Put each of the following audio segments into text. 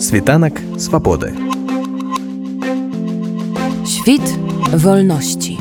Світанак свабоды. Świt wolności.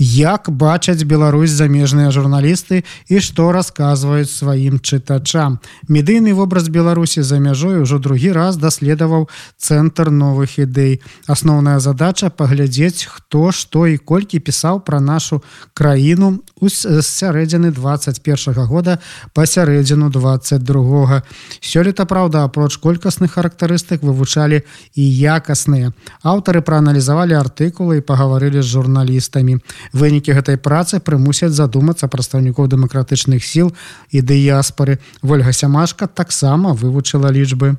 як бачаць Беларусь замежныя журналісты і што расказваюць сваім чытачам. Медыйны вобраз Беларусі за мяжой ужо другі раз даследаваў цэнтр новых ідэй. Асноўная задача паглядзець, хто што і колькі пісаў пра нашу краіну з сярэдзіны 21 года па сярэдзіну 22. Сёлета праўда, апроч колькасных характарыстык вывучалі і якасныя. Аўтары прааналізавалі артыкулы і пагаварылі з журналістамі вынікі гэтай працы прымусяць задумацца прадстаўнікоў дэмакратычных сіл і дыяспары ольга сямашка таксама вывучыла лічбы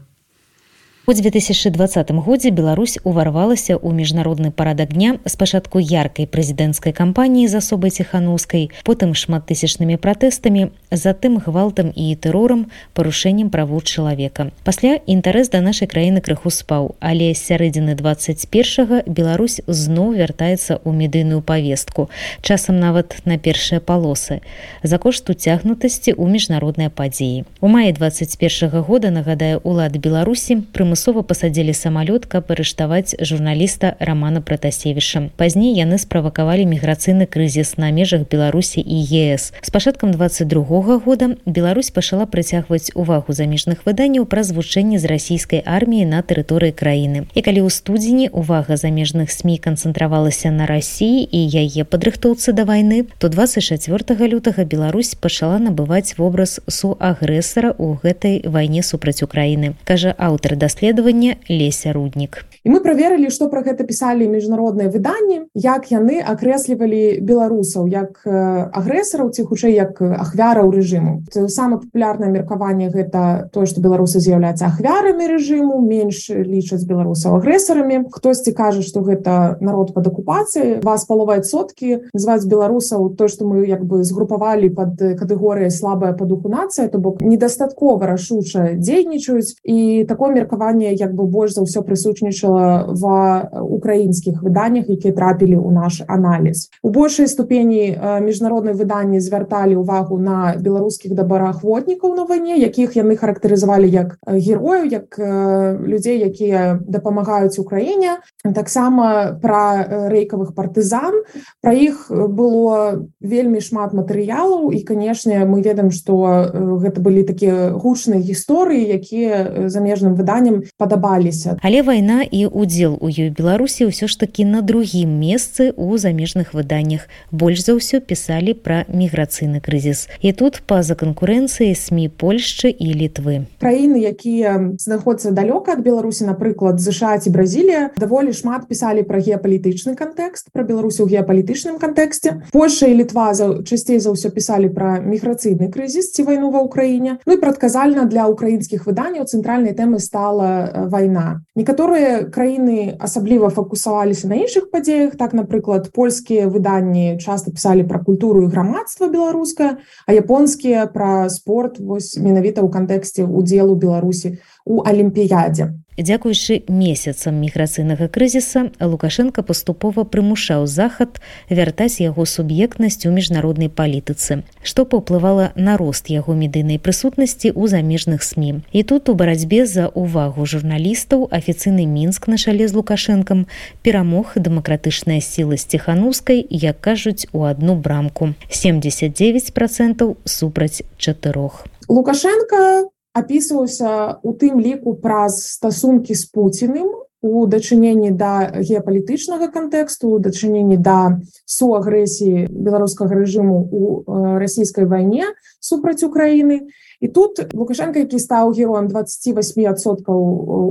У 2020 годзе Беларусь уварвалася ў міжнародны парадак дня спачатку яркай прэзідэнцкай кампаніі з асобай ціханаўскай, потым шматтысячнымі пратэстамі, затым гвалтам і тэрорам парушэннем правоў чалавека. Пасля інтарэс да нашай краіны крыху спаў, але з сярэдзіны 21 Беларусь зноў вяртаецца ў медыйную павестку, часам нават на першыя палосы, за кошт уцягнутасці ў міжнародныя падзеі. У маі 21 года нагадае улады Беларусі прыму прымусова пасадзілі самалёт каб арыштаваць журналіста романа пратасевіша пазней яны справакавалі міграцыйны крызіс на межах беларусі і ес. С пачаткам 22 года Беларусь пачала прыцягваць увагу замежных выданняў пра звучэнне з расійскай арміі на тэрыторыі краіны. І калі ў студзені увага замежных сМ канцэнтравалася на рассіі і яе падрыхтоўцы да вайны то 24 лютага Беларусь пачала набываць вобраз суагрэсара ў гэтай вайне супраць Украіны. Кажа аўтар даслед даследавання леся руднік і мы праверылі што пра гэта пісалі міжнародныя выданні як яны акрэслівалі беларусаў як агрэсараў ці хутчэй як ахвяраў рэжыму. Самае папулярнае меркаванне гэта тое што беларусы з'яўляюцца ахвярамі рэжыму менш лічаць беларусаў агрэсарамі. Хтосьці кажа што гэта народ пад акупацыяй. Вас паловаць соткі называюць беларусаў то што мы як бы згрупавалі под катэгорыя слабая па духу нацыя то бок недастаткова рашуча дзейнічаюць. І такое меркаванне выданне як бы больш за ўсё прысутнічала в украінскіх выданнях якія трапілі ў наш аналіз. У большай ступені міжнародныя выданні звярталі ўвагу на беларускіх дабараахвотнікаў на вайне якіх яны характарызавалі як герою як людзей якія дапамагаюць украіне таксама пра рэйкавых партызан пра іх было вельмі шмат матэрыялаў і канешне мы ведаем што гэта былі такія гучныя гісторыі якія замежным выданням падабаліся. Але вайна і удзел у ёй беларусі ўсё ж такі на другім месцы у замежных выданнях. Больш за ўсё пісалі пра міграцыйны крызіс. І тут па-за канкурэнцыі сМ польшчы і літвы. Краіны якія знаходзяцца далёка ад беларусі напрыклад ЗША ці бразілія даволі шмат пісалі пра геапалітычны кантэкст пра беларусі ў геапалітычным кантэксце. Польша і літва за часцей за ўсё пісалі пра міграцыйны крызіс ці вайну ва ўкраіне ну і прадказальна для украінскіх выданняў цэнтральнай тэмы стала вайна некаторыя краіны асабліва фокусаваліся на іншых падзеях так напрыклад польскія выданні часто пісалі пра культуру і грамадства беларускае а японскія пра спорт вось менавіта ў кантэксце удзелу беларусі у алімпіядзе Дзякуючы месяцам міграцыйнага крызіса Лукашенко паступова прымушаў захад вяртаць яго суб'ектнасць у міжнароднай палітыцы, што паўплывала на рост яго медыйнай прысутнасці ў замежных сМ. І тут у барацьбе за ўвагу журналістаў афіцыйны мінск на шале з лукашэнкам перамог дэмакратычная сіла сціханаўскай, як кажуць у адну брамку 79 процентаў супраць чатырох. Лукашенко апісваўся у тым ліку праз стасункі з пуціным у дачыненні да геапалітычнага кантэксту дачыненні да суагрэсіі беларускага рэжыму у расійскай вайне супраць Україніны і тут лукашенко які стаў героем 28соткаў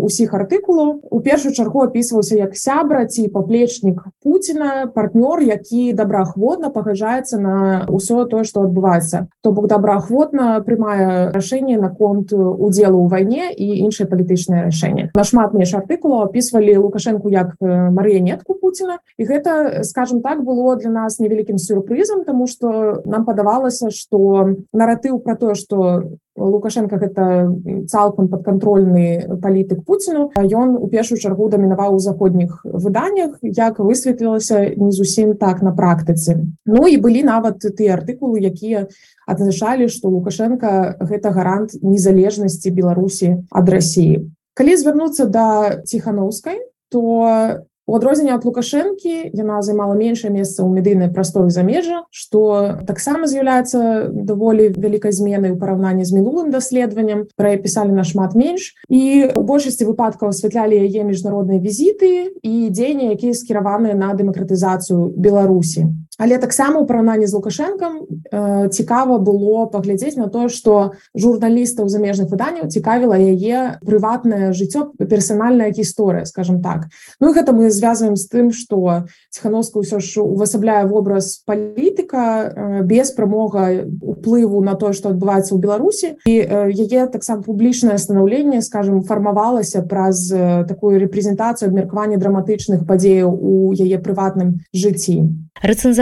усіх артыкулаў у першую чаргу опісваўся як сябра ці паплечнік Пуціна партнёр які добраахвотна пагаджаецца на ўсё тое што адбываецца то бок добраахвотна прымае рашэнне наконт удзелу ў вайне і іншыя палітычныя рашэнні нашмат менш артыкулаў опісвалі лукашенко як марыянетку Пуціна і гэта скажем так было для нас невялікім сюрпрызам тому что нам падавалася что наратыў про тое что лукашенко гэта цалкам падкантрольны палітык пуціну. Ён у першую чаргу дамінаваў у заходніх выданнях як высветлілася не зусім так на практыцы. Ну і былі нават тыя артыкулы якія адзначалі што лукашенко гэта гарант незалежнасці беларусі ад рассіі калі звярнуцца да ціханаўскай то у адрозненне ад лукашэнкі яна займала меншае месца ў медыйнай прасторы замежжа што таксама з'яўляецца даволі вялікай зменай у параўнанні з мінулым даследаваннем пра пісалі нашмат менш. І у большасці выпадкаў асвятлялі яе міжнародныя візіты і дзеянні якія скіраваныя на дэмакратызацыю беларусі але таксама ў параўнанні з лукашэнкам э, цікава было паглядзець на то што журналістаў замежных выданняў цікавіла яе прыватнае жыццё персанальная гісторыя скажем так. Ну гэта мы звязываем з тым что ціхановска ўсё ж увасабляе вобраз палітыка э, без прамога уплыву на тое что адбываецца ў беларусі. І яе таксама публічнае станаўленне скажем фармавалася праз такую рэпрэзентацыю абмеркавання драматычных падзеяў у яе прыватным жыцці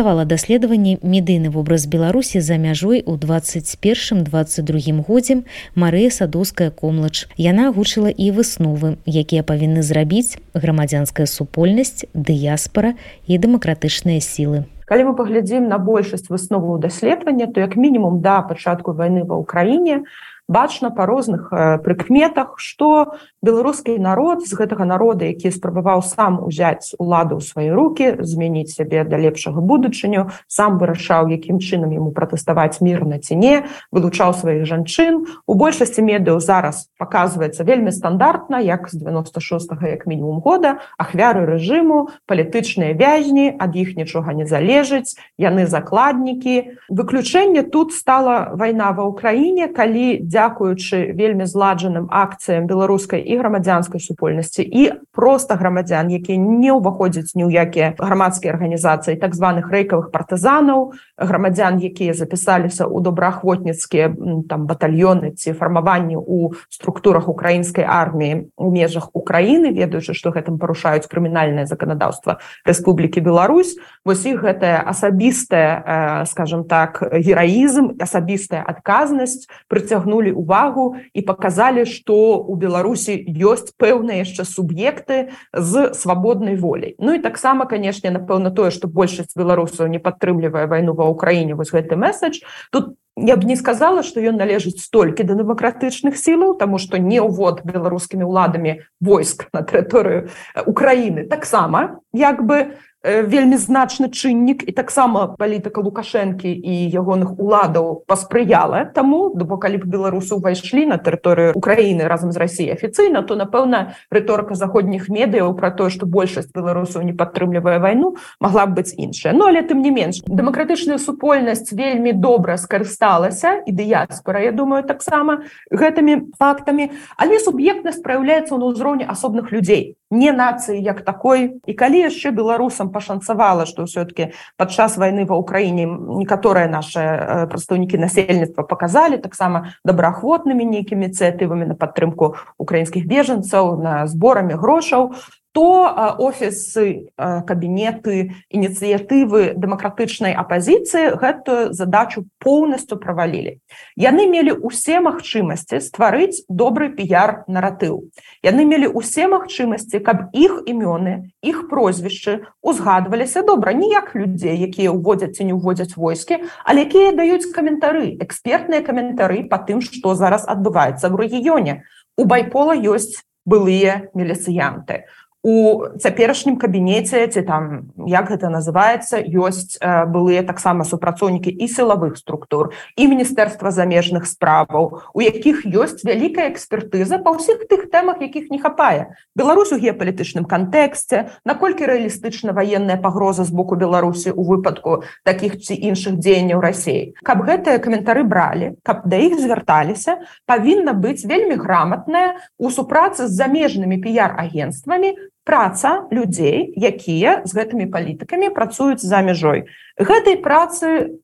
рэцэнзавала даследаванне медыйны вобраз беларусі за мяжой у 21 22 годзе Марыя садоўская комлач яна агучыла і высновы якія павінны зрабіць грамадзянская супольнасць дыяспара і дэмакратычныя сілы. Калі мы паглядзім на большасць высноваў даследавання то як мінімум да пачатку войны ва ўкраіне бачна па розных прыкметах што беларускі народ з гэтага народа які спрабаваў сам узяць уладу ў свае руки змяніць сябе да лепшага будучыню сам вырашаў якім чынам яму пратэставаць мірна ці не вылучаў сваіх жанчын. У большасці медыяў зараз показваецца вельмі стандартна як з 96 як мінімум года ахвяры рэжыму палітычныя вязні ад іх нічога не залежыць яны закладнікі. Выключэнне тут стала вайна ва ўкраіне калі дзя дзякуючы вельмі зладжаным акцыям беларускай і грамадзянскай супольнасці і просто грамадзян якія не ўваходзяць ні ў якія грамадскія арганізацыі так званых рэйкавых партызанаў грамадзян якія запісаліся ў добраахвотніцкія там батальёны ці фармаванні у структурах украінскай арміі у межах Украіны ведаючы што гэтым парушаюць крымінальнае заканадаўства Рэспублікі Беларусь. Вось іх гэтая асабістая скажем так гераізм асабістая адказнасць прыцягнули звярнулі увагу і показалі что у беларусі ёсць пэўныя яшчэ суб'екты з свабоднай воляй. Ну і таксама канешне напэўна тое что большасць беларусаў не падтрымлівае вайну ва ўкраіне вось гэты месседж. Тут я б не сказала что ён належыць столькі да дэмакратычных сілаў тому что не ўвод беларускімі ўладамі войск на тэрыторыю Украіны. Таксама як бы вельмі значны чыннік і таксама палітыка лукашэнкі і ягоных уладаў паспрыяла таму бо калі б беларусы ўвайшлі на тэрыторыю Украіны разам з Росіяй афіцыйна то напэўна рыторыка заходніх медыяў пра тое што большасць беларусаў не падтрымлівае вайну могла б быць іншая. Ну але тым не менш дэмакратычная супольнасць вельмі добра скарысталася і дыяспора Я думаю таксама гэтымі фактамі але суб'ектнасць праяўляецца на ўзроўні асобных людзей не нацыі як такой. І калі яшчэ беларусам пашанцавала што ўсё-кі падчас войны ва ўкраіне некаторыя наши прадстаўнікі насельніцтва показалі таксама добраахвотнымі нейкімі ініцыятывамі на падтрымку украінскіх бежанцаў на зборамі грошаў то офісы кабінеты ініцыятывы дэмакратычнай апазіцыі гэтую задачу поўнасцю правалілі. Яны мелі усе магчымасці стварыць добры піяр наратыў. Яны мелі усе магчымасці каб іх імёны іх прозвішчы узгадваліся добра ніяк людзей якія ўводзяць ці не ўводзяць войскі але якія даюць каментары экспертныя каментары по тым што зараз адбываецца в рэгіёне. У байпола ёсць былыя меліцыянты у цяперашнім кабінеце ці там як гэта называется ёсць былыя таксама супрацоўнікі і сілавых структур і міністэрства замежных справаў у якіх ёсць вялікая экспертыза па ўсіх тых тэмах якіх не хапае. Беларусь у геапалітычным кантэксце наколькі рэалістычна ваенная пагроза з боку Беларусі у выпадку таких ці іншых дзеянняў рассеі каб гэтыя каментары бралі каб да іх звярталіся павінна быць вельмі граматная у супрацы з замежнымі піяр-агенствамі праца людзей якія з гэтымі палітыкамі працуюць за мяжой. Гэтай працы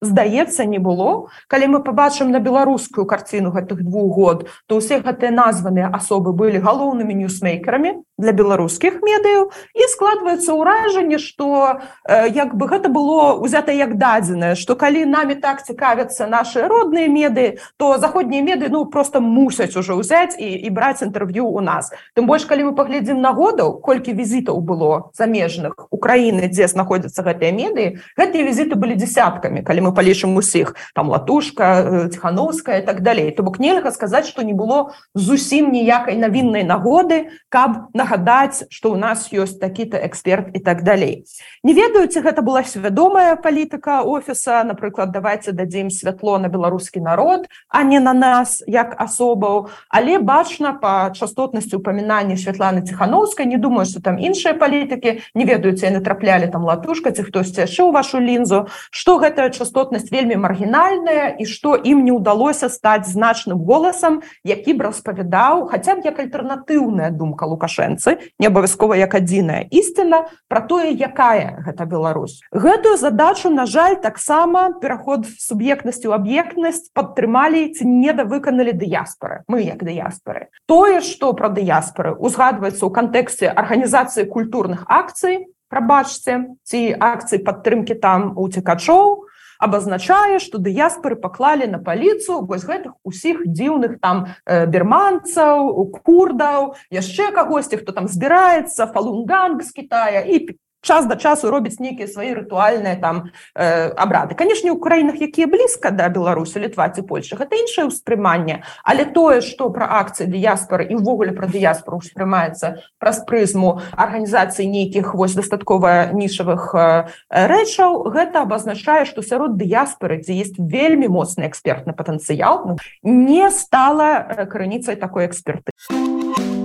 здаецца не было. Калі мы побачым на беларускую карціну гэтых двух год то ўсе гэтыя названыя асобы былі галоўнымі ньюсмейкерамі для беларускіх медыяў і складваецца ўражанне что э, як бы гэта было узята як дадзенае что калі нами так цікавяцца наши родныя меды то заходнія меды ну просто мусяць уже ўзяць і, і браць інтэрв'ю у нас. Тым больш калі мы паглядзім на годаў колькі візітаў было замежных Украіны дзе знаходзяцца гэтыя меды гэтыя візіты былі десяткамі калі мы палічым усіх там латушка ціхановская так далей. То бок нельга сказаць что не было зусім ніякай навіннай нагоды каб на нагадаць что у нас ёсць такі-то эксперт і так далей. Не ведаюце гэта была свядомая палітыка офіса напрыклад давайте дадзім святло на беларускі народ а не на нас як асобаў. Але бачна по частотнасці упамінання Святланы ціхановскай не думаю что там іншыя палітыкі не ведаюць яны траплялі там латушка ці хтосьці яшчэ ў вашу лінзу что гэтая частотнасць вельмі маргінальная і что ім не ўдалося стаць значным голасам які б распавядаў хаця б як альтэрнатыўная думка лукашэнца сэнсы не абавязкова як адзіная ісціна про тое якая гэта Беларусь. Гэтую задачу на жаль таксама пераход суб'ектнасці ў аб'ектнасць падтрымалі ці недавыканалі дыяспоры мы як дыяспоры тое что про дыяспоры узгадваецца ў кантэксце арганізацыі культурных акцый прабачце ці акцыі падтрымки там у цікачоў абазначае што дыяспоры паклалі на паліцу вось гэтых усіх дзіўных там э, берманцаў курдаў яшчэ кагосьці хто там збіраецца фалунганг з Китая і час да часу робіць нейкія свае рытуальныя там э, абрады канешне у краінах якія блізка да беларусі літва ці польша гэта іншае ўспрыманне але тое што пра акцыі дыяспоры і ўвогуле пра дыяспору ўспрымаецца праз прызму арганізацыі нейкіх вось дастаткова нішавых э, рэчаў гэта абазначае што сярод дыяспоры дзе есть вельмі моцны экспертны патэнцыял ну, не стала э, крыніцай такой эксперты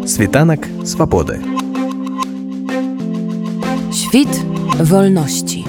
світанак свабоды. у Świt wolności.